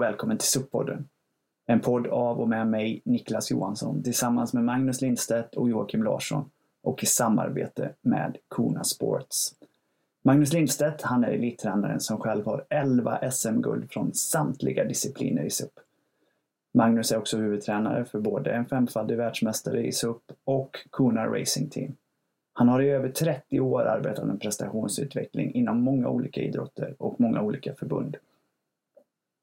Och välkommen till SUP-podden. En podd av och med mig, Niklas Johansson, tillsammans med Magnus Lindstedt och Joakim Larsson och i samarbete med Kona Sports. Magnus Lindstedt, han är elittränaren som själv har 11 SM-guld från samtliga discipliner i SUP. Magnus är också huvudtränare för både en femfaldig världsmästare i SUP och Kona Racing Team. Han har i över 30 år arbetat med prestationsutveckling inom många olika idrotter och många olika förbund.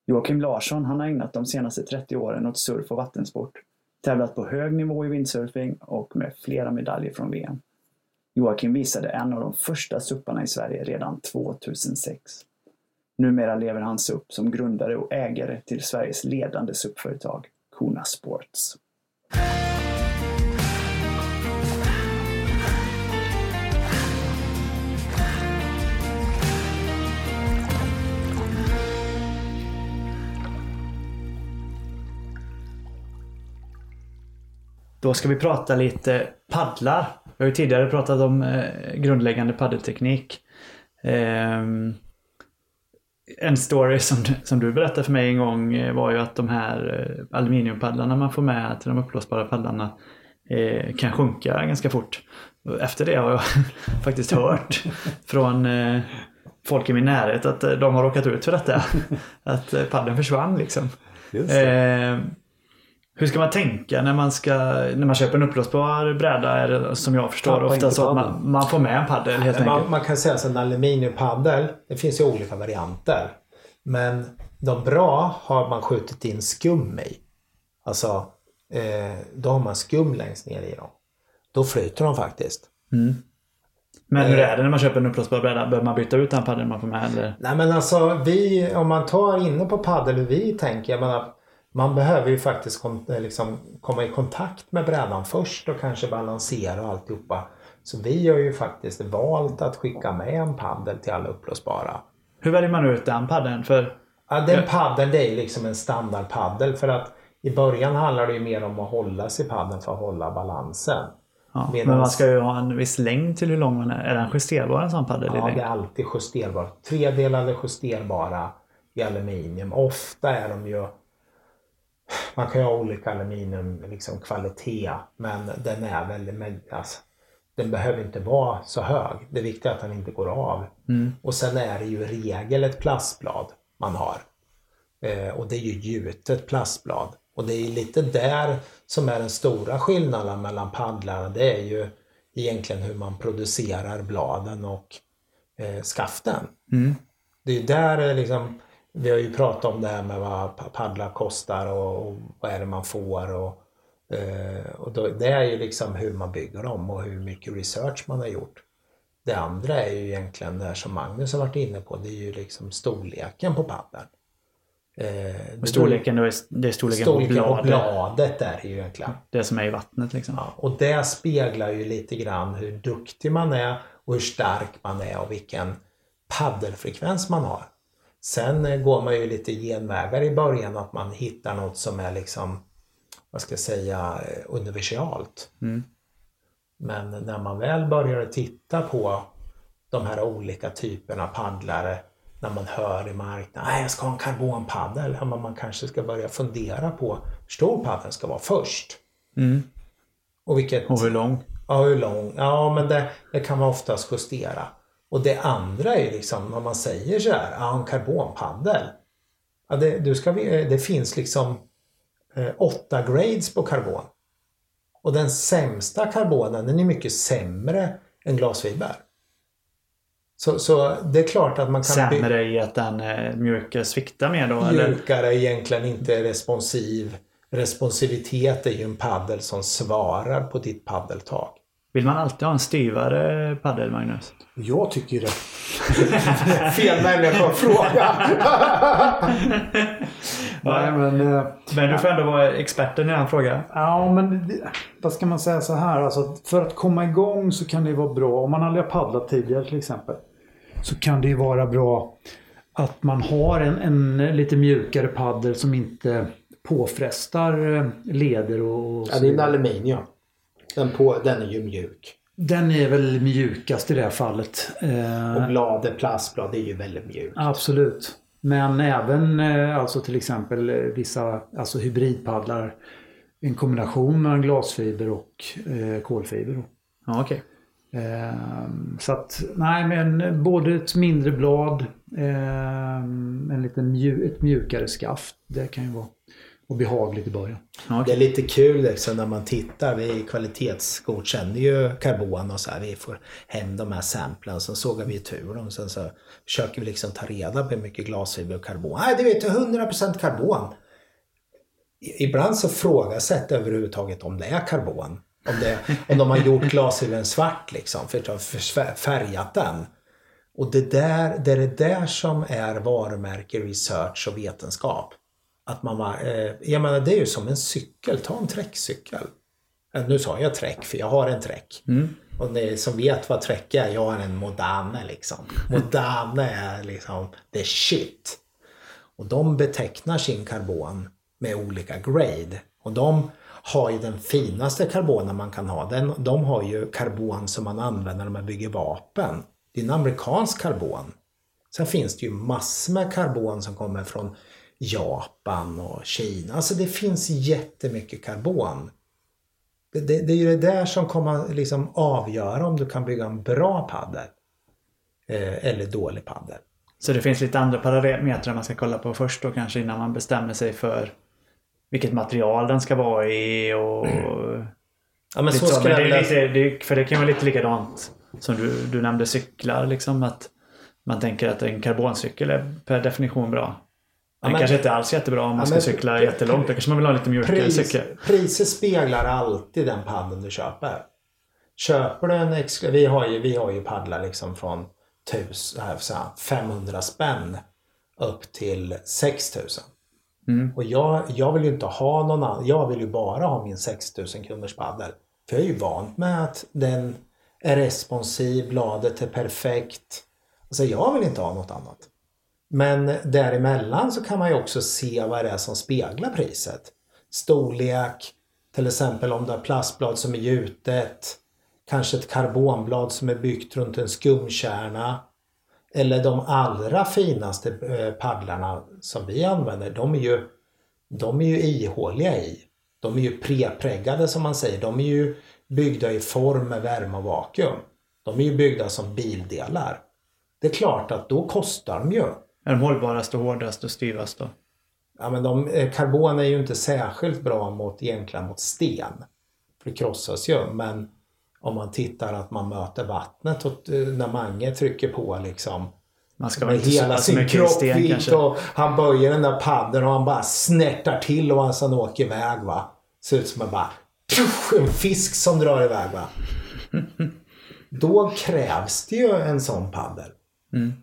Joakim Larsson han har ägnat de senaste 30 åren åt surf och vattensport, tävlat på hög nivå i windsurfing och med flera medaljer från VM. Joakim visade en av de första supparna i Sverige redan 2006. Numera lever han SUP som grundare och ägare till Sveriges ledande SUP-företag, Kona Sports. Då ska vi prata lite paddlar. Vi har ju tidigare pratat om eh, grundläggande paddelteknik. Eh, en story som, som du berättade för mig en gång eh, var ju att de här eh, aluminiumpaddlarna man får med till de uppblåsbara paddlarna eh, kan sjunka ganska fort. Efter det har jag faktiskt hört från eh, folk i min närhet att de har råkat ut för detta. Att paddeln försvann liksom. Eh, hur ska man tänka när man, ska, när man köper en uppblåsbar bräda? Är det, som jag förstår Tappa ofta så att man, man får med en paddel helt enkelt. Man, man kan säga att en aluminiumpaddel, det finns ju olika varianter. Men de bra har man skjutit in skum i. Alltså, eh, då har man skum längst ner i dem. Då flyter de faktiskt. Men hur är det när man köper en uppblåsbar bräda? Behöver man byta ut den paddeln man får med? Eller? Nej men alltså vi, om man tar inne på paddel hur vi tänker, jag menar, man behöver ju faktiskt kom, eh, liksom, komma i kontakt med brädan först och kanske balansera alltihopa. Så vi har ju faktiskt valt att skicka med en paddel till alla uppblåsbara. Hur väljer man ut den paddeln? För Ja, den paddeln det är liksom en standardpaddel för att i början handlar det ju mer om att hålla sig i paddeln för att hålla balansen. ja, Medans- Men man ska ju ha en viss längd till hur lång man är. Är den justerbar en sån paddel? Ja, det är alltid justerbart. Tredelade justerbara i aluminium. Ofta är de ju... Man kan ju ha olika aluminium liksom kvalitet men den är väldigt... Alltså, den behöver inte vara så hög. Det viktiga är att den inte går av. Och sen är det ju i regel ett plastblad man har. Eh, och det är ju gjutet plastblad. Och det är lite där som är den stora skillnaden mellan paddlarna. Det är ju egentligen hur man producerar bladen och eh, skaften. Det är ju där liksom, vi har ju pratat om det här med vad pa- paddlar kostar och, och vad är det man får. Och, eh, och då, det är ju liksom hur man bygger dem och hur mycket research man har gjort. Det andra är ju egentligen det här som Magnus har varit inne på. Det är ju liksom storleken på paddeln. Eh, det- Storleken, då är, det är storleken, storleken på på bladet. bladet är det ju egentligen. Det som är i vattnet liksom. Ja, och det speglar ju lite grann hur duktig man är och hur stark man är och vilken paddelfrekvens man har. Sen eh, går man ju lite genvägar i början att man hittar något som är liksom, vad ska jag säga, eh, universalt. Men när man väl börjar titta på de här olika typerna av paddlare när man hör i marknaden, nej jag ska ha en karbonpaddel. Men man kanske ska börja fundera på hur stor paddeln ska vara först. Och vilket... Och hur lång? Ja, hur lång? Ja, men det, det kan man oftast justera. Och det andra är liksom, när man säger så här, ja, en karbonpaddel. Ja, det, du ska, det finns liksom eh, åtta grades på karbon. Och den sämsta karbonen, den är mycket sämre än glasfiber. Så, så det är klart att man kan Sämre i att den är mjukare sviktar mer då? Eller? mjukare, egentligen inte responsiv. Responsivitet är ju en paddel som svarar på ditt paddeltag. Vill man alltid ha en styvare paddel, Magnus? Jag tycker det. Fel människa att fråga. Nej, men, eh, Men du får ändå vara experten i den frågan. ja, men vad ska man säga så här? Alltså, för att komma igång så kan det vara bra. Om man aldrig har paddlat tidigare till exempel. Så kan det ju vara bra att man har en, en lite mjukare paddel som inte påfrestar eh, leder och, och Ja, det är en aluminium. Den, på, den är ju mjuk. Den är väl mjukast i det här fallet. Eh, Och bladet, plastblad, är ju väldigt mjukt. Absolut. Men även eh, alltså till exempel eh, vissa alltså hybridpaddlar. En kombination mellan glasfiber och eh, kolfiber. Ja, okej. Ehm, så att, nej men både ett mindre blad, ehm, en liten mju ett mjukare skaft. Det kan ju vara och behagligt i början. Ja, Det är lite kul liksom när man tittar. Vi kvalitetsgodkänner ju karbon och så här. Vi får hem de här samplen. Sen sågar vi tur dem. Sen så försöker vi liksom ta reda på hur mycket glasfiber och karbon. Nej, det vet du 100% karbon. I- Ibland så frågasätter jag överhuvudtaget om det är karbon. Om, det, om de har gjort glasfibern svart liksom. För att ha färgat den. Och det, där, det är det där som är varumärke, research och vetenskap. Att man var, eh, jag menar det är ju som en cykel, ta en träckcykel. Eh, Nu sa jag träck för jag har en träck. Och ni som vet vad träck är, jag har en Modane liksom. Modane är liksom the shit. Och de betecknar sin karbon med olika grade. Och de har ju den finaste karbonen man kan ha. Den, de har ju karbon som man använder när man bygger vapen. Det är en amerikansk karbon. Sen finns det ju massor med karbon som kommer från Japan och Kina. Alltså det finns jättemycket karbon. Det, det, det är ju det där som kommer liksom avgöra om du kan bygga en bra paddel. Eh, eller dålig paddel. Så det finns lite andra parametrar man ska kolla på först då kanske innan man bestämmer sig för vilket material den ska vara i och... Ja men så så. skulle jag det är vilja... lite, det, för det kan vara lite likadant som du, du nämnde cyklar liksom. Att man tänker att en karboncykel är per definition bra. Den men- kanske inte alls är jättebra om man Ja, ska cykla jättelångt. Då kanske man vill ha en lite mjukare Pris, cykel. priset speglar alltid den paddeln du köper. Köper du en exklu- vi har ju, vi har ju paddlar liksom från 1000, här, så här, 500 spänn upp till 6000. Mm. Och jag, jag vill ju inte ha någon annan. Jag vill ju bara ha min 6000 kronors paddel. För jag är ju vant med att den är responsiv, bladet är perfekt. Alltså jag vill inte ha något annat. Men däremellan så kan man ju också se vad det är som speglar priset. Storlek, till exempel om det är plastblad som är gjutet. Kanske ett karbonblad som är byggt runt en skumkärna. Eller de allra finaste eh, paddlarna som vi använder, de är ju, de är ju ihåliga i. De är ju prepräggade som man säger. De är ju byggda i form med värme och vakuum. De är ju byggda som bildelar. Det är klart att då kostar de ju. Är de hållbarast och hårdast och styvast då? Ja, men de, eh, karbon är ju inte särskilt bra mot, egentligen mot sten. För det krossas ju. Men om man tittar att man möter vattnet och eh, när Mange trycker på liksom Man ska med hela sin kroppvikt kanske. och han böjer den där paddeln och han bara snärtar till och han sen åker iväg va. Ser ut som en bara en fisk som drar iväg va. Då krävs det ju en sån paddel. Mm.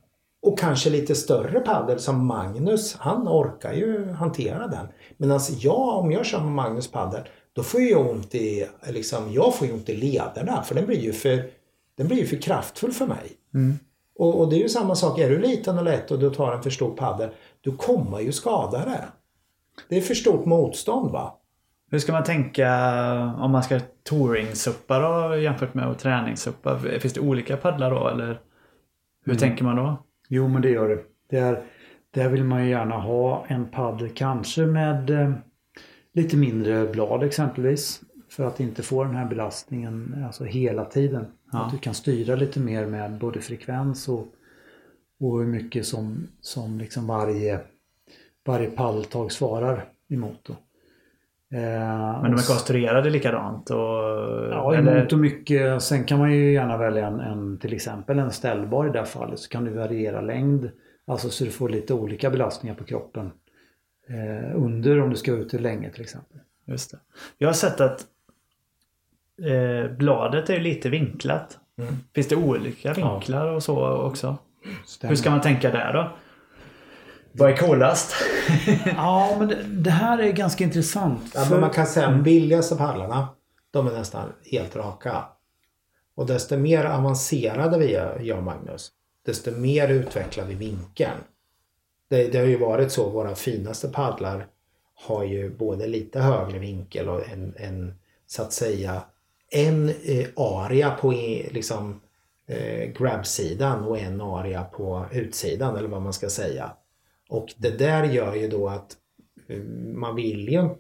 Och kanske lite större paddel som Magnus, han orkar ju hantera den. Medan jag, om jag kör med Magnus paddel, då får jag ont i, liksom, jag får ont i lederna för den blir ju för, den blir ju för kraftfull för mig. Mm. Och, och det är ju samma sak, är du liten och lätt och du tar en för stor paddel, du kommer ju skada det. Det är för stort motstånd va. Hur ska man tänka om man ska touring-suppa då jämfört med att träningssuppa? Finns det olika paddlar då eller hur Mm. tänker man då? Jo, men det gör det. Där, där vill man ju gärna ha en paddel kanske med eh, lite mindre blad exempelvis. För att inte få den här belastningen alltså hela tiden. Ja. Att du kan styra lite mer med både frekvens och, och hur mycket som, som liksom varje, varje paddeltag svarar emot. Då. Eh, Men de är konstruerade likadant? Och, Ja, emot och mycket. Sen kan man ju gärna välja en, en till exempel en ställbar i det här fallet. Så kan du variera längd. Alltså så du får lite olika belastningar på kroppen. Eh, under om du ska ut länge till exempel. Just det. Jag har sett att eh, bladet är lite vinklat. Mm. Finns det olika vinklar och så också? Stämmer. Hur ska man tänka där då? Vad är coolast? Ja, men det, det här är ganska intressant. Ja, för- men man kan säga de billigaste paddlarna, de är nästan helt raka. Och desto mer avancerade vi är, jag och Magnus, desto mer utvecklar vi vinkeln. Det, det har ju varit så, våra finaste paddlar har ju både lite högre vinkel och en, en så att säga, en eh, area på liksom eh, grab-sidan och en area på utsidan eller vad man ska säga. Och det där gör ju då att eh, man vill ju den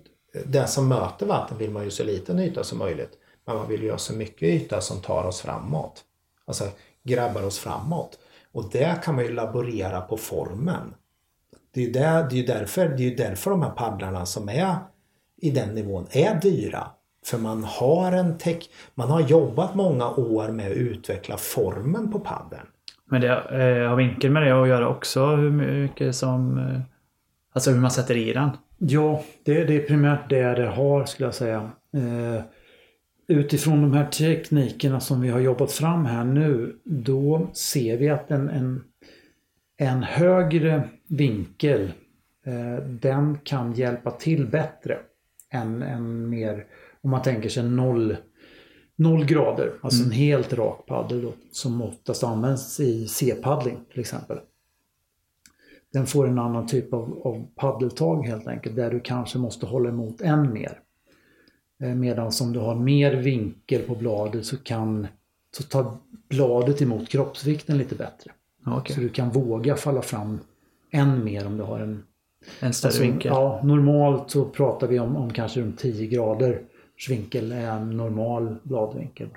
det som möter vatten vill man ju så liten yta som möjligt. Men man vill ju ha så mycket yta som tar oss framåt. Alltså grabbar oss framåt. Och där kan man ju laborera på formen. Det är ju, där, det är ju därför, det är ju därför de här paddlarna som är i den nivån är dyra. För man har en tech, man har jobbat många år med att utveckla formen på paddeln. Men det eh, har vinkeln med det att göra också hur mycket som... Eh, alltså hur man sätter i den? Ja, det, det är primärt det det har skulle jag säga. Eh, utifrån de här teknikerna som vi har jobbat fram här nu, då ser vi att en, en, en högre vinkel, eh, den kan hjälpa till bättre än en mer, om man tänker sig noll, noll grader, alltså Mm. en helt rak paddel då, som oftast används i C-paddling till exempel. Den får en annan typ av, av paddeltag helt enkelt, där du kanske måste hålla emot än mer. Eh, Medan om du har mer vinkel på bladet så kan så tar bladet emot kroppsvikten lite bättre. Okej. Så du kan våga falla fram än mer om du har en En större alltså, vinkel. Ja, normalt så pratar vi om, om kanske runt 10 grader vinkel är en normal bladvinkel.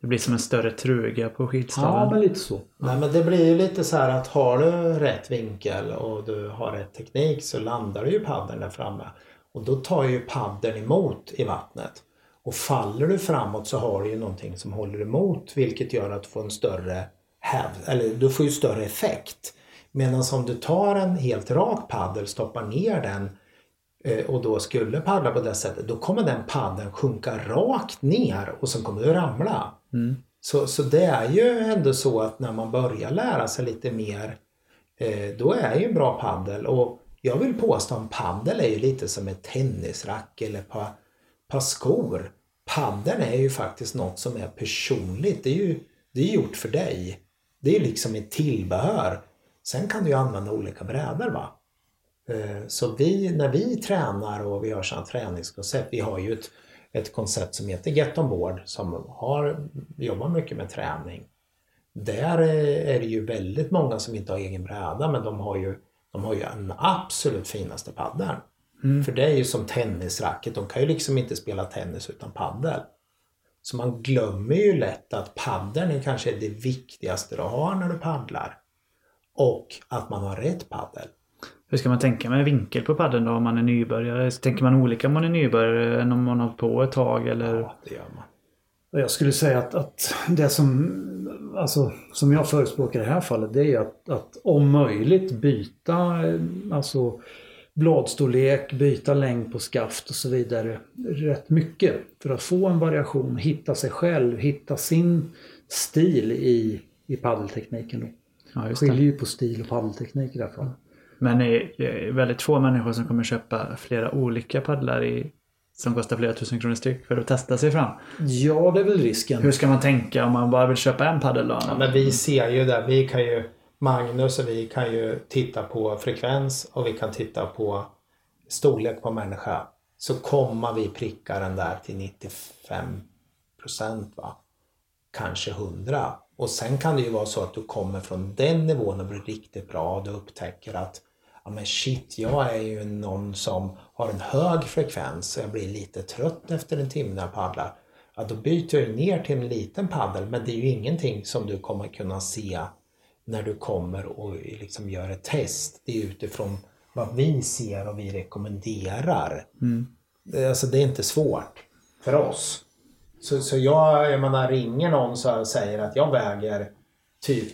Det blir som en större truga på Ja, skidstaven. men lite så. Nej men det blir ju lite så här att har du rätt vinkel och du har rätt teknik så landar du ju paddeln där framme. Och då tar ju paddeln emot i vattnet. Och faller du framåt så har du ju någonting som håller emot vilket gör att du får en större häv, eller du får ju större effekt. Medan om du tar en helt rak paddel, stoppar ner den och då skulle paddla på det sättet, då kommer den paddeln sjunka rakt ner och sen kommer du ramla. Mm. Så, så det är ju ändå så att när man börjar lära sig lite mer eh, då är ju en bra paddel och jag vill påstå att paddel är ju lite som ett tennisrack eller ett par, par skor. Paddeln är ju faktiskt något som är personligt. Det är ju det är gjort för dig. Det är liksom ett tillbehör. Sen kan du ju använda olika brädor va. Eh, Så vi, när vi tränar och vi har sådana träningskoncept, vi har ju ett, ett koncept som heter Get On Board som har, jobbar mycket med träning. Där eh, är det ju väldigt många som inte har egen bräda men de har ju, de har ju den absolut finaste paddeln. För det är ju som tennisracket, de kan ju liksom inte spela tennis utan paddel. Så man glömmer ju lätt att paddeln är kanske det viktigaste du har när du paddlar. Och att man har rätt paddel. Hur ska man tänka med vinkel på paddeln då om man är nybörjare? Tänker man olika om man är nybörjare än om man har hållit på ett tag eller? Ja, det gör man. Jag skulle säga att, att det som, alltså, som jag förespråkar i det här fallet det är att, att om möjligt byta alltså, bladstorlek, byta längd på skaft och så vidare rätt mycket. För att få en variation, hitta sig själv, hitta sin stil i, i paddeltekniken. Då. Ja, just Skiljer det. ju på stil och paddelteknik i det här fallet. Men det är- det väldigt få människor som kommer köpa flera olika paddlar i, som kostar flera tusen kronor styck för att testa sig fram. Ja, det är väl risken. Hur ska man tänka om man bara vill köpa en paddel då? Ja, men vi ser ju där, vi kan ju, Magnus och vi kan ju titta på frekvens och vi kan titta på storlek på människa. Så kommer vi pricka den där till 95 procent va. Kanske 100. Och sen kan det ju vara så att du kommer från den nivån och blir riktigt bra och du upptäcker att ja men shit, jag är ju någon som har en hög frekvens och jag blir lite trött efter en timme när jag paddlar. Ja, då byter jag ner till en liten paddel men det är ju ingenting som du kommer kunna se när du kommer och liksom gör ett test. Det är utifrån vad vi ser och vi rekommenderar. Det- Alltså det är inte svårt för oss. Så, så jag, jag menar, ringer någon så säger att jag väger typ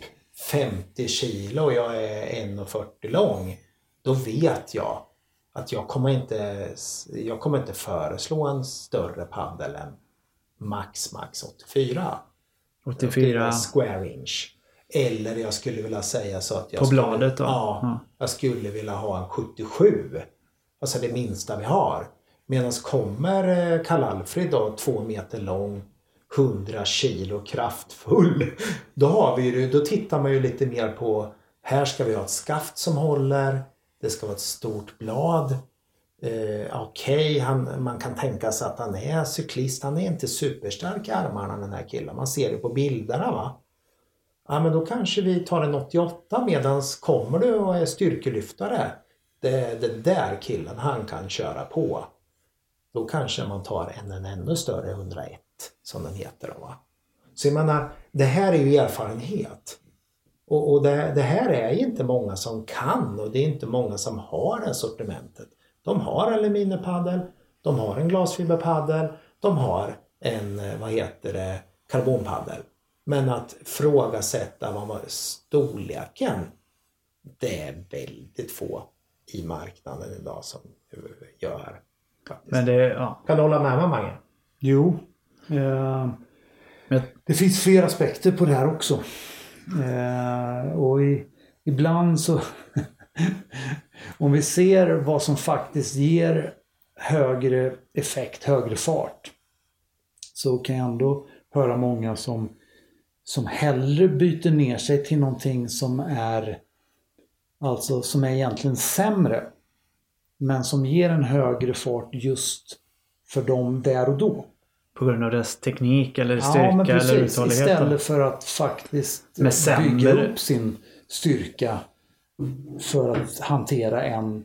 50 kilo och jag är 1,40 lång. Då vet jag att jag kommer inte, jag kommer inte föreslå en större paddel än max, max 84. 84. Square inch. Eller jag skulle vilja säga så att jag På skulle, bladet då? Ja, Ja. jag skulle vilja ha en 77. Alltså det minsta vi har. Medan kommer eh, Karl-Alfred då, två meter lång, 100 kilo kraftfull. Då, har vi, då tittar man ju lite mer på, här ska vi ha ett skaft som håller, det ska vara ett stort blad. Eh, Okej, okay, man kan tänka sig att han är cyklist. Han är inte superstark i armarna den här killen. Man ser det på bilderna va. Ja men då kanske vi tar en 88 medans kommer du och är styrkelyftare. Det, den där killen, han kan köra på. Då kanske man tar en, en ännu större 101 som den heter. Då, va? Så jag menar, det här är ju erfarenhet. Och, och det, det, här är inte många som kan och det är inte många som har det sortimentet. De har aluminiumpaddel, de har en glasfiberpaddel, de har en, vad heter det, karbonpaddel. Men att frågasätta vad var storleken, det är väldigt få i marknaden idag som gör. Faktiskt. Men det, ja. Kan du hålla med mig Mange? Jo. Eh, det finns fler aspekter på det här också. Eh, och i, ibland så om vi ser vad som faktiskt ger högre effekt, högre fart. Så kan jag ändå höra många som, som hellre byter ner sig till någonting som är alltså som är egentligen sämre. Men som ger en högre fart just för dem där och då. På grund av dess teknik eller styrka ja, precis, eller uthållighet? Istället för att faktiskt Med bygga upp sin styrka för att hantera en,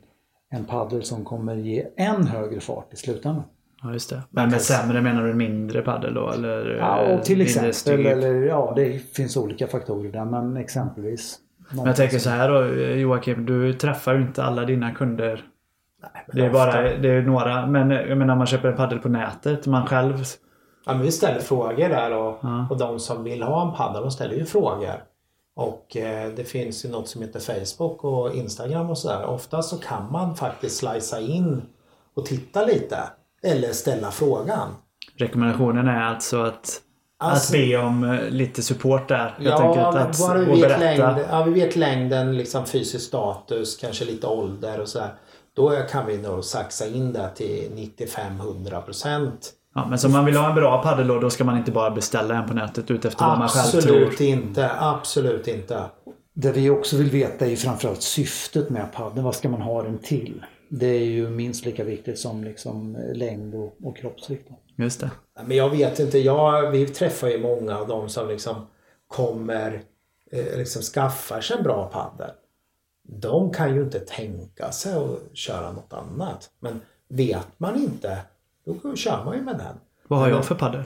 en paddel som kommer ge än högre fart i slutändan. Ja, just det. Men med sämre menar du mindre paddel då? Eller ja, och till exempel. Styr. Eller, ja, det finns olika faktorer där, men exempelvis. Men jag tänker så här då Joakim, du träffar ju inte alla dina kunder. Nej, Det är bara det är några. Men jag menar man köper en paddel på nätet. Man själv. Ja, men vi ställer frågor där och, Ja. och de som vill ha en paddel de ställer ju frågor. Och eh, det finns ju något som heter Facebook och Instagram och sådär. Ofta så kan man faktiskt slicea in och titta lite. Eller ställa frågan. Rekommendationen är alltså att, Alltså- att be om eh, lite support där. Helt Ja, Att, bara vi vet, berätta. längd, ja, vi vet längden, liksom fysisk status, kanske lite ålder och sådär. Då kan vi nog saxa in det till 95-100 procent. Ja, men så om man vill ha en bra paddel då, då ska man inte bara beställa en på nätet utefter vad man själv tror. Absolut inte. Absolut inte. Det vi också vill veta är framförallt syftet med paddeln. Vad ska man ha den till? Det är ju minst lika viktigt som liksom längd och, och kroppsvikt. Just det. Men jag vet inte. Jag, vi träffar ju många av de som liksom kommer, eh, liksom skaffar sig en bra paddel. De kan ju inte tänka sig att köra något annat. Men vet man inte, då kör man ju med den. Vad har jag för paddel?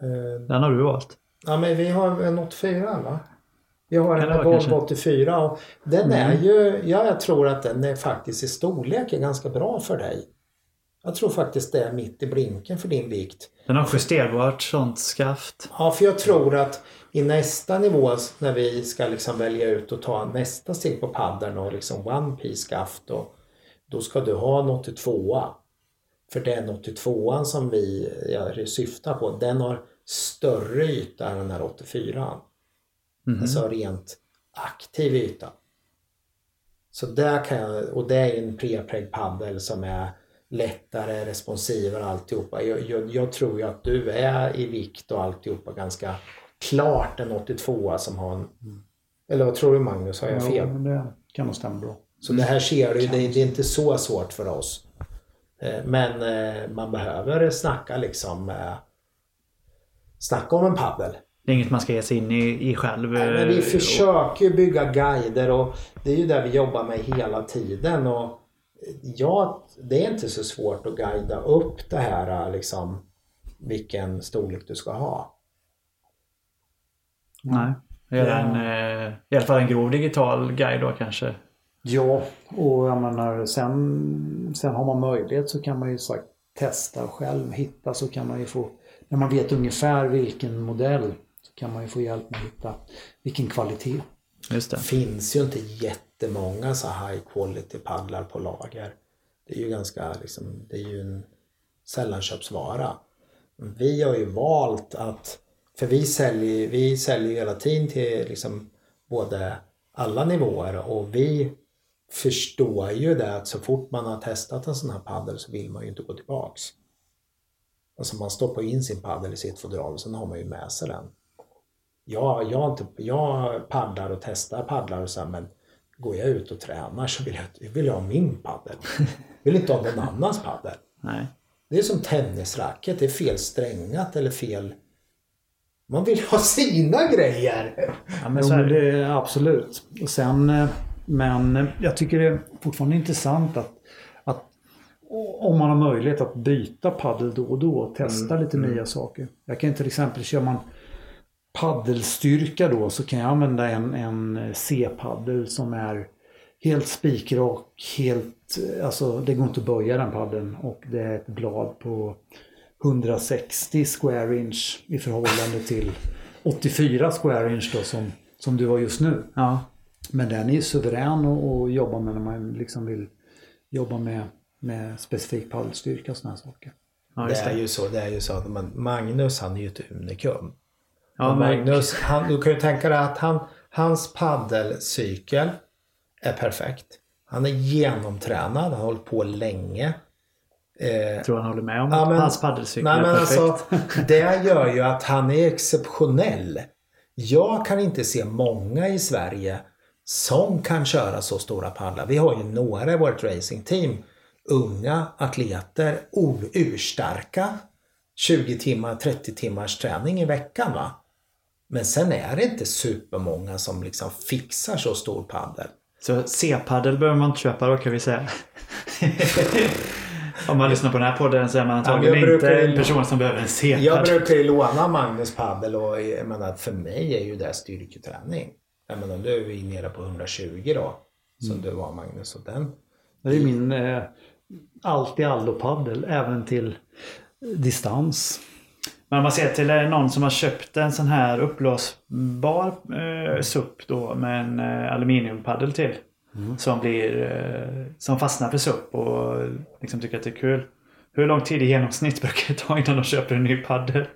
Eh, Den har du valt. Ja men vi har en 84 va? Vi har en Volvo kanske? 84 och den är ju, ja jag tror att den är faktiskt i storlek är ganska bra för dig. Jag tror faktiskt det är mitt i blinken för din vikt. Den har justerbart sånt skaft. Ja för jag tror att i nästa nivå när vi ska liksom välja ut och ta nästa steg på paddeln och liksom One Piece skaft och då ska du ha en 82 För den 82 som vi jag syftar på den har större yta än den här 84 Mhm. Alltså rent aktiv yta. Så där kan jag, och det är en prepreg paddel som är lättare, responsivare och alltihopa. Jag, jag, jag tror ju att du är i vikt och alltihopa ganska klart en 82 som har en... Eller vad tror du Magnus? Har jag Ja, fel? men det kan nog stämma bra. Så det här ser du ju, det, det är inte så svårt för oss. Eh, Men eh, man behöver snacka liksom eh, Snacka om en paddel. Det är inget man ska ge sig in i, i själv. Nej, men vi försöker bygga guider och det är ju det vi jobbar med hela tiden. Och ja, det är inte så svårt att guida upp det här liksom vilken storlek du ska ha. Nej. Göra en, I alla fall en grov digital guide då kanske. Ja, och jag menar sen, sen har man möjlighet så kan man ju sagt testa själv, hitta så kan man ju få, när man vet ungefär vilken modell så kan man ju få hjälp med att hitta vilken kvalitet. Just det. Finns ju inte jättemånga så high quality paddlar på lager. Det är ju ganska liksom, det är ju en sällanköpsvara. Vi har ju valt att, för vi säljer, vi säljer ju hela tiden till liksom både alla nivåer och vi förstår ju det att så fort man har testat en sån här paddel så vill man ju inte gå tillbaks. Alltså man stoppar in sin paddel i sitt fodral och sen har man ju med sig den. Jag, jag, inte, jag paddlar och testar paddlar och så här, men går jag ut och tränar så vill jag, vill jag ha min paddel. Jag vill inte ha någon annans paddel. Nej. Det är som tennisracket, det är fel strängat eller fel... Man vill ha sina grejer. Ja, men det är absolut. Och sen, eh, men jag tycker det är fortfarande intressant att, att om man har möjlighet att byta paddel då och då och testa mm, lite mm. nya saker. Jag kan till exempel, kör man paddelstyrka då så kan jag använda en, en C-paddel som är helt spikrak, helt, alltså det går inte att böja den paddeln och det är ett blad på 160 square inch i förhållande till 84 square inch då som, som du har just nu. Ja. Men den är ju suverän att jobba med när man liksom vill jobba med, med specifik paddelstyrka och sådana saker. Ja, det, är ju så, det är ju så att Magnus han är ju ett unikum. Ja, Magnus, han, du kan ju tänka dig att han, hans paddelcykel är perfekt. Han är genomtränad, han har hållit på länge. Eh, tror han håller med om ja, men, hans paddelcykel nej, men alltså, Det gör ju att han är exceptionell. Jag kan inte se många i Sverige som kan köra så stora paddlar. Vi har ju några i vårt racingteam. Unga atleter, urstarka. 20 timmar, 30 timmars träning i veckan va. Men sen är det inte supermånga som liksom fixar så stor paddel. Så C-paddel behöver man inte köpa då kan vi säga. Om man lyssnar på den här podden så är man antagligen ja, inte en person som behöver en C-paddel. Jag brukar ju låna Magnus paddel och jag menar, för mig är ju det styrketräning. Jag menar, nu är vi nere på 120 då. Som mm. du var Magnus. Och den... Det är min eh, allt i allo paddel även till distans. Men om man ser till någon som har köpt en sån här uppblåsbar eh, SUP då med en eh, aluminiumpaddel till. Mm. Som, blir, eh, som fastnar för SUP och liksom tycker att det är kul. Hur lång tid i genomsnitt brukar det ta innan de köper en ny paddel?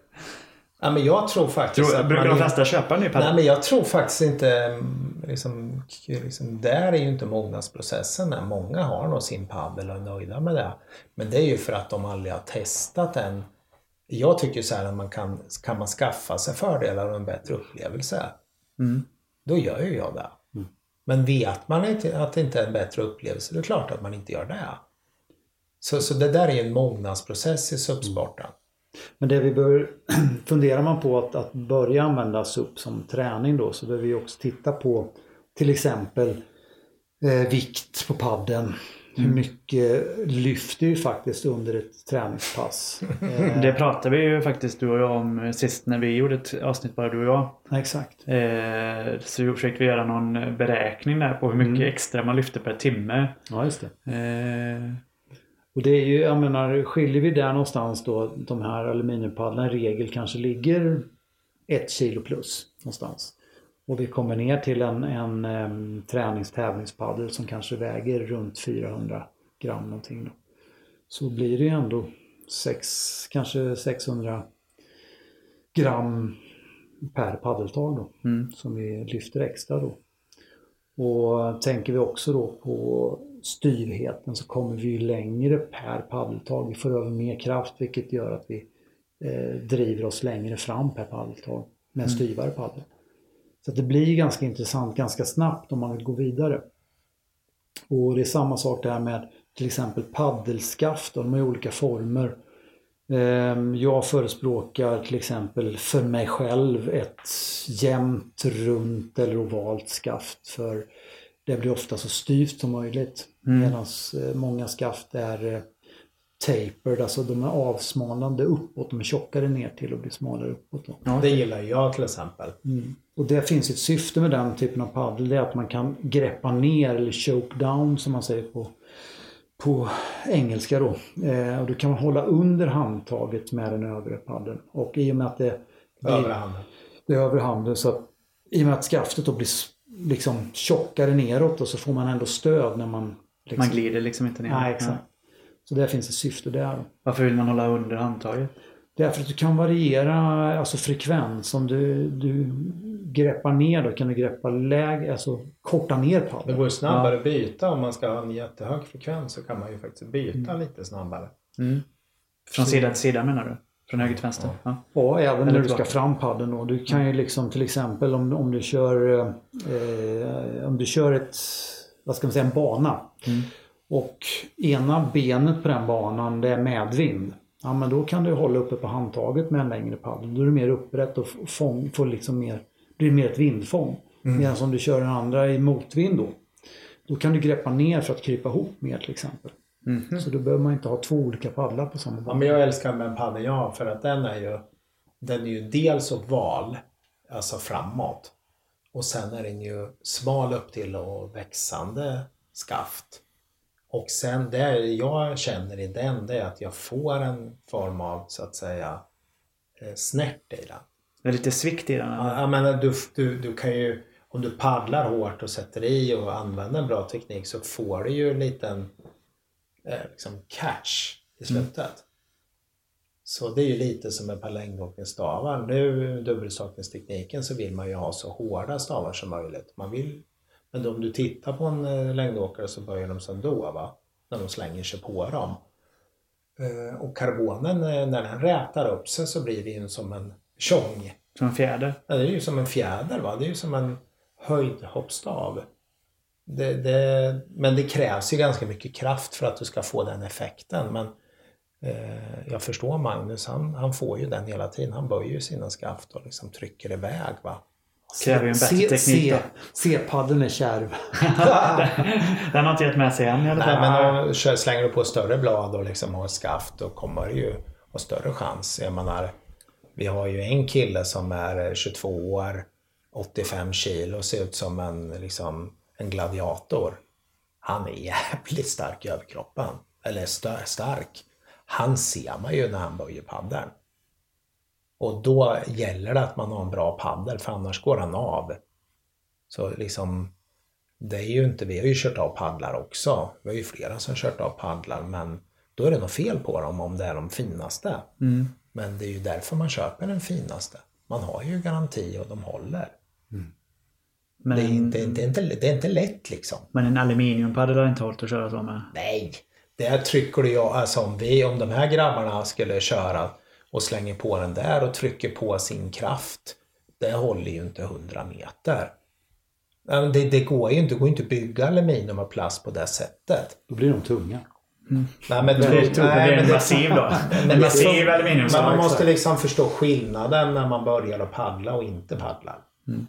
Ja, men jag tror faktiskt tror, att Brukar man de flesta köpa en ny paddel? Nej, men jag tror faktiskt inte... Mm, liksom, liksom, där är ju inte mognadsprocessen. Många har nog sin paddel och är nöjda med det. Men det är ju för att de aldrig har testat en jag tycker så här att man kan, kan man skaffa sig fördelar och en bättre upplevelse. Mm. Då gör ju jag det. Mm. Men vet man inte att det inte är en bättre upplevelse, det är klart att man inte gör det. Så, så det där är en mognadsprocess i SUP-sporten. Men det vi bör funderar man på att, att börja använda SUP som träning då så behöver vi också titta på till exempel eh, vikt på padden. Hur mm. mycket lyfter vi faktiskt under ett träningspass? det pratade vi ju faktiskt du och jag om sist när vi gjorde ett avsnitt bara du och jag. Exakt. Eh, så försökte vi göra någon beräkning där på hur mycket mm. extra man lyfter per timme. Ja, just det. Och det är ju, jag menar, skiljer vi där någonstans då, de här aluminiumpaddlarna i regel kanske ligger ett kilo plus någonstans. Och vi kommer ner till en, en um, tränings som kanske väger runt 400 gram någonting. Då. Så blir det ju ändå sex, kanske 600 gram per paddeltag då. Mm. Som vi lyfter extra då. Och tänker vi också då på styvheten så kommer vi ju längre per paddeltag. Vi får över mer kraft vilket gör att vi eh, driver oss längre fram per paddeltag med en mm. styvare paddel. Så det blir ganska intressant ganska snabbt om man vill gå vidare. Och det är samma sak där med till exempel paddelskaft, de har olika former. Ehm, jag förespråkar till exempel för mig själv ett jämnt, runt eller ovalt skaft för det blir ofta så styvt som möjligt. Mm. Medan eh, många skaft är eh, tapered, alltså de är avsmalnande uppåt, de är tjockare ner till och blir smalare uppåt. Ja, det gillar jag till exempel. Mm. Och det finns ett syfte med den typen av paddel, det är att man kan greppa ner eller choke down som man säger på, på engelska då. Eh, och du kan hålla under handtaget med den övre paddeln. Och i och med att det blir övre handen. Det är övre handen så i och med att skaftet då blir liksom tjockare neråt och så får man ändå stöd när man liksom, Man glider liksom inte ner. Nej, exakt. Så där finns ett syfte där. Varför vill man hålla under handtaget? Därför att du kan variera alltså frekvens. Om du, du greppar ner då kan du greppa lägre, alltså korta ner paddeln. Det går snabbare ja. att byta om man ska ha en jättehög frekvens så kan man ju faktiskt byta mm. lite snabbare. Mm. Från så. sida till sida menar du? Från höger till vänster? Ja, ja. även när du ska fram paddeln då. Du kan ju liksom till exempel om, om du kör eh, om du kör ett, vad ska man säga, en bana. Mm. Och ena benet på den banan det är medvind. Ja men då kan du hålla uppe på handtaget med en längre paddel. Då är du mer upprätt och fång, får liksom mer, blir mer ett vindfång. Mm. Medan om du kör den andra i motvind då. Då kan du greppa ner för att krypa ihop mer till exempel. Mm. Så då behöver man inte ha två olika paddlar på samma Ja, men jag älskar med en paddel jag har för att den är ju Den är ju dels oval, alltså framåt. Och sen är den ju smal upp till och växande skaft. Och sen det jag känner i den det är att jag får en form av så att säga eh, snärt i den. Det är lite svikt i den? Ja, men du, du, du kan ju om du paddlar hårt och sätter i och använder en bra teknik så får du ju en liten liksom catch i mm. slutet. Mm. Så det är ju lite som med par längdåkningsstavar. Nu dubbelstakningstekniken så vill man ju ha så hårda stavar som möjligt. Man vill, men om du tittar på en eh, längdåkare så börjar de som då va? När de slänger sig på dem. Eh, och karbonen eh, när den rätar upp sig så blir det ju som en tjong. Som en fjäder? Ja, det är ju som en fjäder va. Det är ju som en höjdhoppstav. Det, det, men det krävs ju ganska mycket kraft för att du ska få den effekten. Men eh, jag förstår Magnus, han, han får ju den hela tiden. Han böjer ju sina skaft och liksom trycker iväg. Va? Kräver ju en bättre se, teknik då. C-paddeln är kärv. den har inte gett med sig än i alla fall. Nej, men om, slänger du på större blad och liksom har skaft då kommer du ju ha större chans. Jag menar, vi har ju en kille som är 22 år 85 kilo och ser ut som en, liksom, en gladiator. Han är jävligt stark i överkroppen. Eller st stark. Han ser man ju när han böjer paddeln. Och då gäller det att man har en bra paddel för annars går han av. Så liksom, det är ju inte, vi har ju kört av paddlar också. Vi har ju flera som kört av paddlar men då är det något fel på dem om det är de finaste. Mm. Men det är ju därför man köper den finaste. Man har ju garanti och de håller. Mm. Men, det, är inte, det, är inte, det är inte lätt liksom. Men en aluminiumpaddel har inte hållit att köra så med? Nej, det trycker du ju, alltså om vi, om de här grabbarna skulle köra och slänger på den där och trycker på sin kraft. Det håller ju inte 100 meter. Det, det går ju inte, det går inte att bygga aluminium och plast på det sättet. Då blir de tunga. Mm. Nej, men det, det, nej, det blir massiv då. En massiv aluminium. Men man måste liksom förstå skillnaden när man börjar att paddla och inte paddlar. Mm.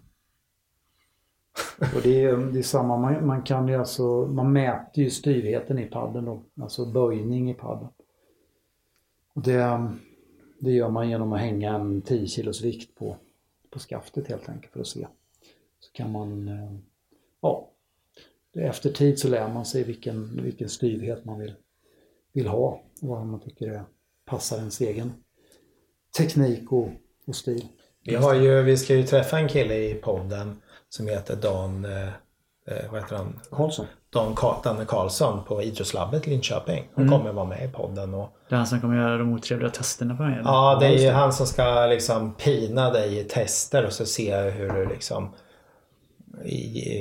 Och det är, det är samma, man, man, kan ju alltså, man mäter ju styvheten i padden då, alltså böjning i padden. Och det, det gör man genom att hänga en 10 kilos vikt på, på skaftet helt enkelt för att se. Så kan man, eh, ja, efter tid så lär man sig vilken, vilken styvhet man vill, vill ha och vad man tycker är, passar ens egen teknik och, och stil. Vi, har ju, vi ska ju träffa en kille i podden som heter Dan, eh, eh vad heter han? Karlsson. Dan Danne Karlsson på Idrottslabbet Linköping. Han mm. kommer vara med i podden. Och... Det är han som kommer göra de otrevliga testerna på mig? Ja, det är ju han som ska liksom pina dig i tester och så se hur du liksom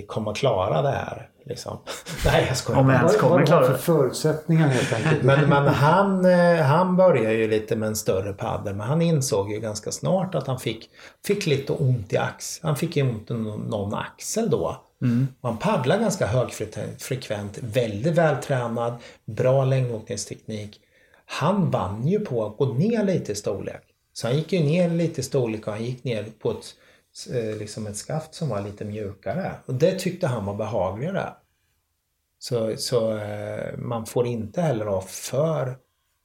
kommer klara det här. Liksom. Nej jag skojar. Om ens kommer klara det. för förutsättningar helt enkelt. men, men han, eh, han började ju lite med en större paddel men han insåg ju ganska snart att han fick, fick lite ont i axeln. Han fick ju ont i någon axel då. Mm. Han paddlar ganska högfrekvent, väldigt vältränad, bra längdåkningsteknik. Han vann ju på att gå ner lite i storlek. Så han gick ju ner lite i storlek och han gick ner på ett Eh, liksom ett skaft som var lite mjukare. Och det tyckte han var behagligare. Så, så eh, man får inte heller ha för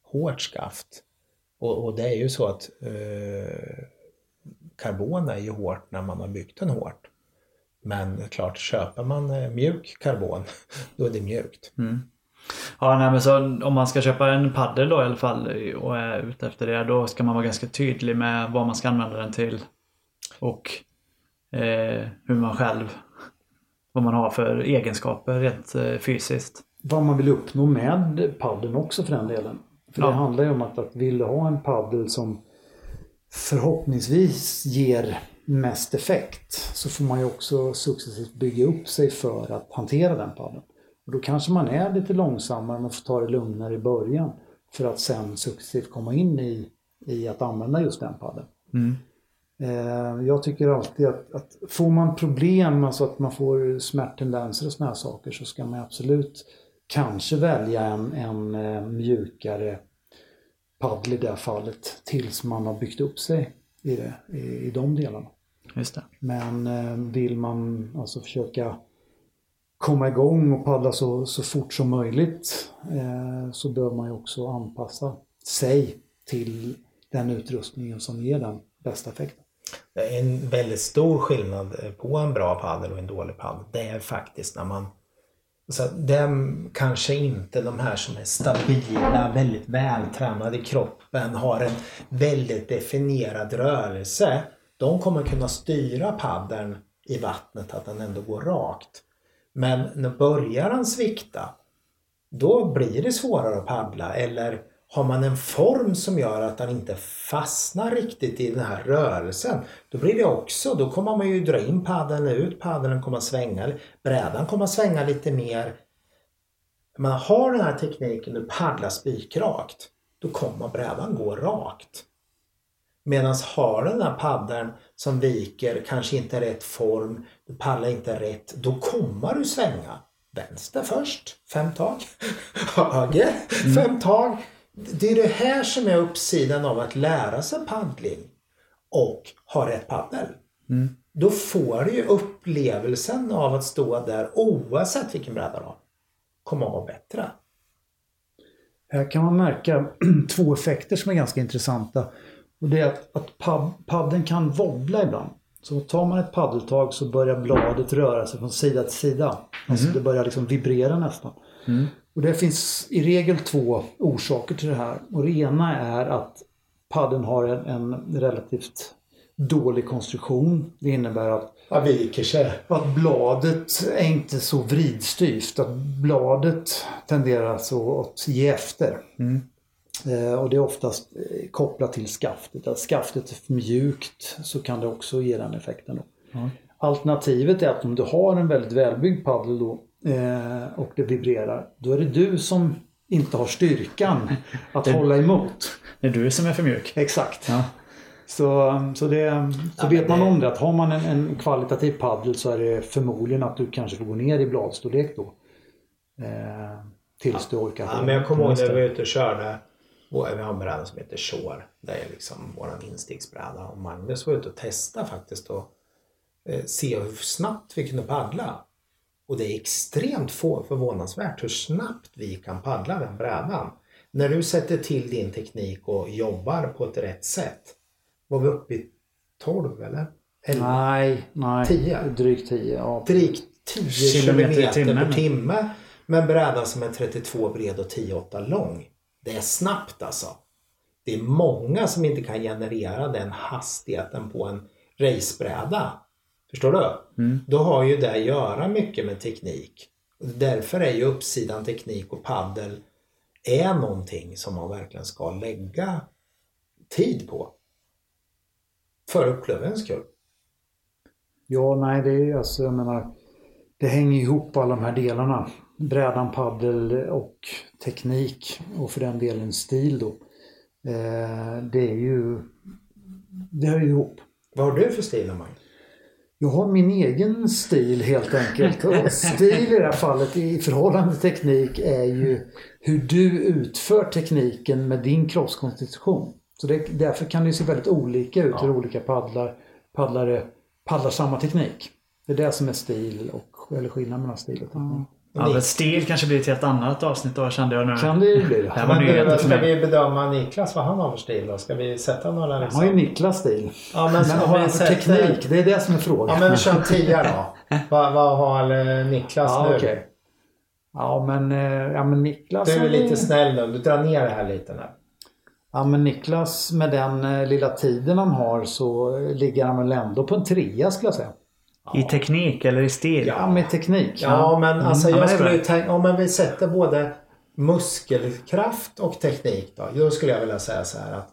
hårt skaft. Och, och det är ju så att eh, karbon är ju hårt när man har byggt den hårt. Men klart, köper man eh, mjuk karbon, då är det mjukt. Mm. Ja, nej, men så om man ska köpa en paddel då i alla fall och är ute efter det, då ska man vara ganska tydlig med vad man ska använda den till. Och eh, hur man själv, vad man har för egenskaper rent eh, fysiskt. Vad man vill uppnå med paddeln också för den delen. För ja. det handlar ju om att, att vill du ha en paddel som förhoppningsvis ger mest effekt så får man ju också successivt bygga upp sig för att hantera den paddeln. Och då kanske man är lite långsammare men får ta det lugnare i början för att sen successivt komma in i, i att använda just den paddeln. Mm. Eh, jag tycker alltid att, att får man problem, alltså att man får smärttendenser och såna här saker så ska man absolut kanske välja en, en eh, mjukare paddel i det fallet tills man har byggt upp sig i, det, i, i de delarna. Just det. Men eh, vill man alltså försöka komma igång och paddla så, så fort som möjligt eh, så bör man ju också anpassa sig till den utrustningen som ger den bästa effekten. Det är en väldigt stor skillnad eh, på en bra paddel och en dålig paddel. Det är faktiskt när man så dem, kanske inte de här som är stabila, väldigt vältränade i kroppen, har en väldigt definierad rörelse. De kommer kunna styra paddeln i vattnet att den ändå går rakt. Men när börjar den svikta, då blir det svårare att paddla. Eller har man en form som gör att den inte fastnar riktigt i den här rörelsen, då blir det också, då kommer man ju dra in paddeln ut, paddeln kommer svänga, brädan kommer svänga lite mer. Man har den här tekniken, du paddlar spikrakt, då kommer brädan gå rakt. Medan har den här paddeln som viker, kanske inte rätt form, du paddlar inte rätt, då kommer du svänga. Vänster först, fem tag. Höger, fem tag det är det här som är uppsidan av att lära sig paddling och ha rätt paddel. Mm. Då får du ju upplevelsen av att stå där oavsett vilken bräda du har. Kommer att vara bättre. Här kan man märka två effekter som är ganska intressanta. Och det är att, att paddeln kan wobbla ibland. Så tar man ett paddeltag så börjar bladet röra sig från sida till sida. Mm. Alltså det börjar liksom vibrera nästan. Mm. Och det finns i regel två orsaker till det här. Och det ena är att paddeln har en, en relativt dålig konstruktion. Det innebär att, att bladet är inte så vridstyvt. Att bladet tenderar så att ge efter. Mm. Eh, och det är oftast eh, kopplat till skaftet. Att skaftet är för mjukt så kan det också ge den effekten. Mm. Alternativet är att om du har en väldigt välbyggd paddel då eh, och det vibrerar, då är det du som inte har styrkan att det, hålla emot. Det är du som är för mjuk. Exakt. Ja. Så, så, det, så ja, vet man om det att har man en, en kvalitativ paddel så är det förmodligen att du kanske får gå ner i bladstorlek då. Eh, tills ja. du orkar. Ja, men jag kommer ihåg när vi var ute och körde. Vi har en bräda som heter Shore. Det är liksom våran instegsbräda. Och Magnus var ute och testade faktiskt och eh, se hur snabbt vi kunde paddla. Och det är extremt få förvånansvärt hur snabbt vi kan paddla den brädan. När du sätter till din teknik och jobbar på ett rätt sätt. Var vi uppe i 12 eller? 11? Nej, nej. 10? Drygt 10. Ja. Drygt 10 kilometer timme. per timme. Med en bräda som är 32 bred och 10,8 lång. Det är snabbt alltså. Det är många som inte kan generera den hastigheten på en racebräda. Förstår du? Mm. Då har ju det att göra mycket med teknik. Därför är ju uppsidan teknik och paddel är någonting som man verkligen ska lägga tid på. För upplevelsens skull. Ja, nej det är alltså, jag menar, det hänger ihop alla de här delarna. Brädan, paddel och teknik och för den delen stil då. Eh, det är ju, det hör ju ihop. Vad har du för stil, Magnus? Jag har min egen stil helt enkelt. Och stil i det här fallet i förhållande till teknik är ju hur du utför tekniken med din kroppskonstitution. Så det, därför kan det se väldigt olika ut hur olika paddlar, paddlare paddlar samma teknik. Det är det som är stil och, eller skillnaden mellan stil och teknik. Ja, men stil kanske blir ett helt annat avsnitt då kände jag nu. Kan det ju bli. Det här var men, ska vi bedöma Niklas vad han har för stil då? Ska vi sätta några liksom? Han har ju Niklas stil. Ja, men, men har han för teknik? Det är det som är frågan. Ja men kör tia då. vad, vad har Niklas ja, nu? Okay. Ja men, eh, ja men Niklas... Du är lite snäll nu. Du drar ner det här lite nu. Ja men Niklas med den eh, lilla tiden han har så ligger han väl ändå på en trea skulle jag säga. I teknik eller i stil? Ja, med teknik. Ja, men mm. alltså jag skulle ju tänka, om vi sätter både muskelkraft och teknik då. Då skulle jag vilja säga så här att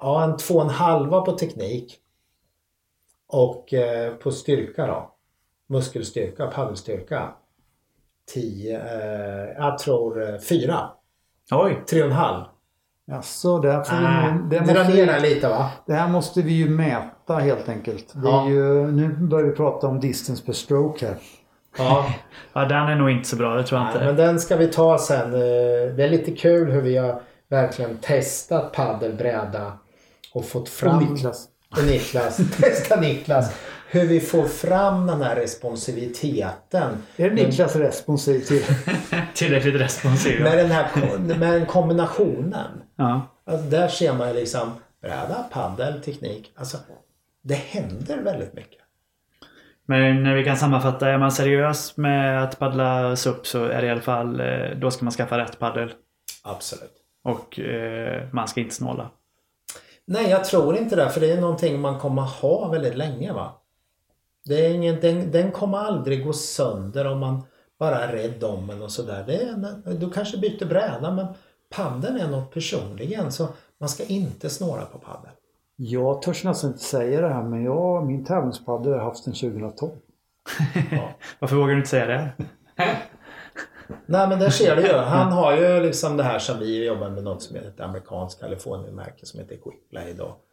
ja, en två och en halva på teknik och eh, på styrka då. Muskelstyrka, paddelstyrka. 10, eh, jag tror eh, fyra. Oj! Tre och en halv. Jaså, där får ah, vi... Det dra ner den lite va? Det här måste vi ju mäta helt enkelt. Ja. Ju, nu börjar vi prata om distance per stroke här. Ja. ja, den är nog inte så bra. Det tror jag Nej, inte. Men den ska vi ta sen. Eh, det är lite kul hur vi har verkligen testat paddelbräda och fått fram... Och Niklas. Och Niklas. Testa Niklas. Hur vi får fram den här responsiviteten. Är Niklas responsiv till? Tillräckligt responsiv. Med den här med den kombinationen. Ja. Alltså där ser man ju liksom bräda, paddel, teknik. Alltså det händer väldigt mycket. Men när vi kan sammanfatta, är man seriös med att paddla SUP så är det i alla fall, eh, då ska man skaffa rätt paddel. Absolut. Och eh, man ska inte snåla. Nej, jag tror inte det. För det är någonting man kommer ha väldigt länge. va? Det är ingen, den, den kommer aldrig gå sönder om man bara är rädd om den och sådär. Du kanske byter bräda men paddeln är något personligen. Så man ska inte snåra på padel. Jag törs nästan inte säga det här men jag, min tävlingspaddel har jag haft sedan 2012. Ja. Varför vågar du inte säga det? Nej men där ser du ju. Han har ju liksom det här som vi jobbar med något som heter ett amerikanskt Kalifornienmärke som heter Quickblade. Och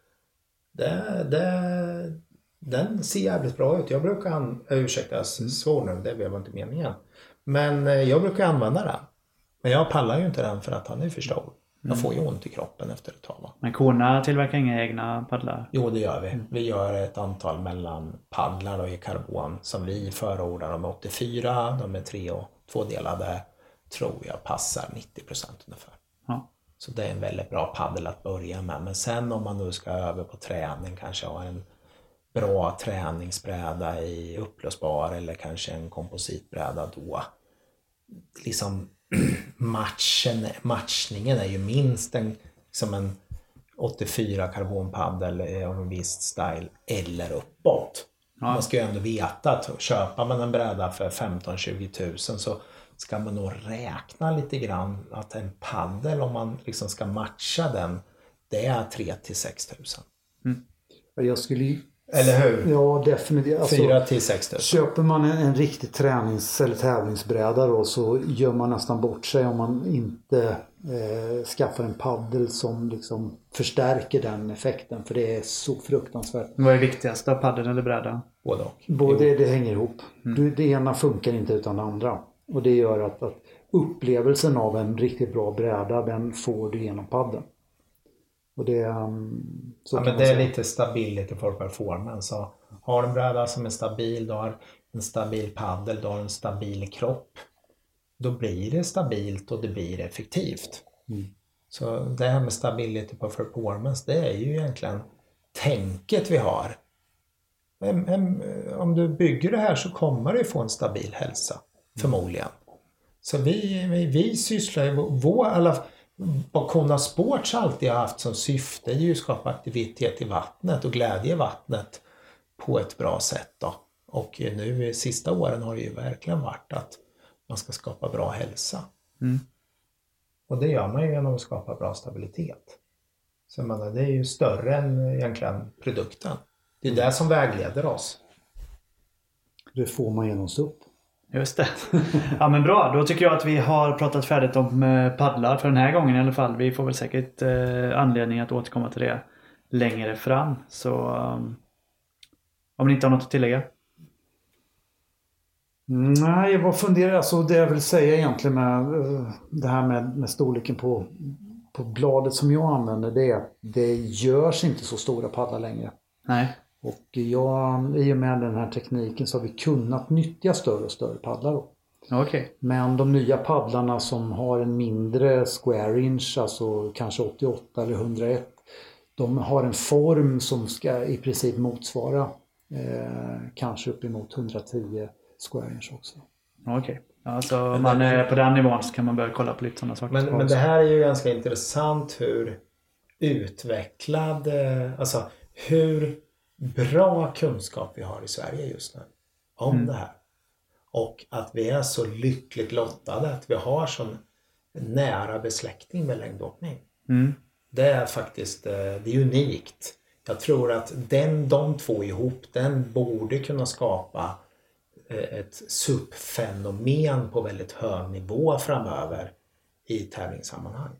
det, det, den ser jävligt bra ut. Jag brukar, an, ursäkta svor nu, det var inte meningen. Men eh, jag brukar använda den. Men jag pallar ju inte den för att han är för stor. Jag får ju ont i kroppen efter ett tag. Va? Men Kona tillverkar inga egna paddlar. Jo, det gör vi. Vi gör ett antal mellanpaddlar då i karbon som vi förordar. De är 84, de är tre och tvådelade. Tror jag passar 90% ungefär. Ja. Så det är en väldigt bra paddel att börja med. Men sen om man nu ska över på träning, kanske ha en bra träningsbräda i upplösbar eller kanske en kompositbräda då. Liksom matchen, matchningen är ju minst en, som en 84 karbonpaddel av en viss style eller uppåt. Ja. Man ska ju ändå veta att köper man en bräda för 15-20 tusen så ska man nog räkna lite grann att en paddel om man liksom ska matcha den det är 3 till 6 tusen. Jag skulle ju... Eller hur? Ja definitivt. Alltså, 4 till 6 tusen. Köper man en, en riktig tränings eller tävlingsbräda då så gör man nästan bort sig om man inte eh, skaffar en paddel som liksom förstärker den effekten. För det är så fruktansvärt. Vad är viktigast då? Paddeln eller brädan? Både och. Både det hänger ihop. Du, det ena funkar inte utan det andra. Och det gör att, att upplevelsen av en riktigt bra bräda den får du genom paddeln. Och det, um, Ja, men det är lite stability for performance. Så har du en bräda som är stabil, du har en stabil paddel, du har en stabil kropp. Då blir det stabilt och det blir effektivt. Så det här med stability på performance, det är ju egentligen tänket vi har. Men, men, om du bygger det här så kommer du få en stabil hälsa, förmodligen. Så vi, vi, vi sysslar ju, vår, alla, vad Kona Sports alltid har haft som syfte är ju att skapa aktivitet i vattnet och glädje i vattnet på ett bra sätt. Då. Och nu i sista åren har det ju verkligen varit att man ska skapa bra hälsa. Mm. Och det gör man ju genom att skapa bra stabilitet. Så jag menar, det är ju större än egentligen produkten. Det är det som vägleder oss. Det får man genom SUP. Just det. Ja men bra, då tycker jag att vi har pratat färdigt om eh, paddlar för den här gången i alla fall. Vi får väl säkert eh, anledning att återkomma till det längre fram. Så um, om ni inte har något att tillägga? Nej, vad funderar jag? Alltså det jag vill säga egentligen med eh, det här med, med storleken på, på bladet som jag använder det är att det görs inte så stora paddlar längre. Nej. Och jag, i och med den här tekniken så har vi kunnat nyttja större och större paddlar. Då. Okej. Men de nya paddlarna som har en mindre square inch, alltså kanske 88 eller 101, de har en form som ska i princip motsvara eh, kanske uppemot 110 square inch också. Okej. Alltså om man är på den nivån så kan man börja kolla på lite sådana saker. Men, också. men det här är ju ganska intressant hur utvecklad, eh, alltså hur bra kunskap vi har i Sverige just nu om det här. Och att vi är så lyckligt lottade att vi har sån nära besläktning med längdåkning. Mm. Det är faktiskt eh, det är unikt. Jag tror att den, de två ihop, den borde kunna skapa eh, ett SUP-fenomen på väldigt hög nivå framöver i tävlingssammanhang.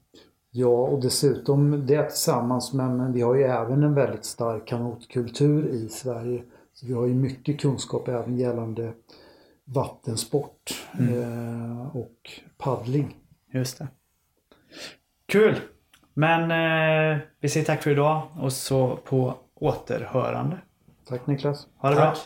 Ja, och dessutom det tillsammans men vi har ju även en väldigt stark kanotkultur i Sverige. Så vi har ju mycket kunskap även gällande vattensport eh, och paddling. Just det. Kul! Men eh, vi säger tack för idag och så på återhörande. Tack Niklas. Ha det bra. Tack.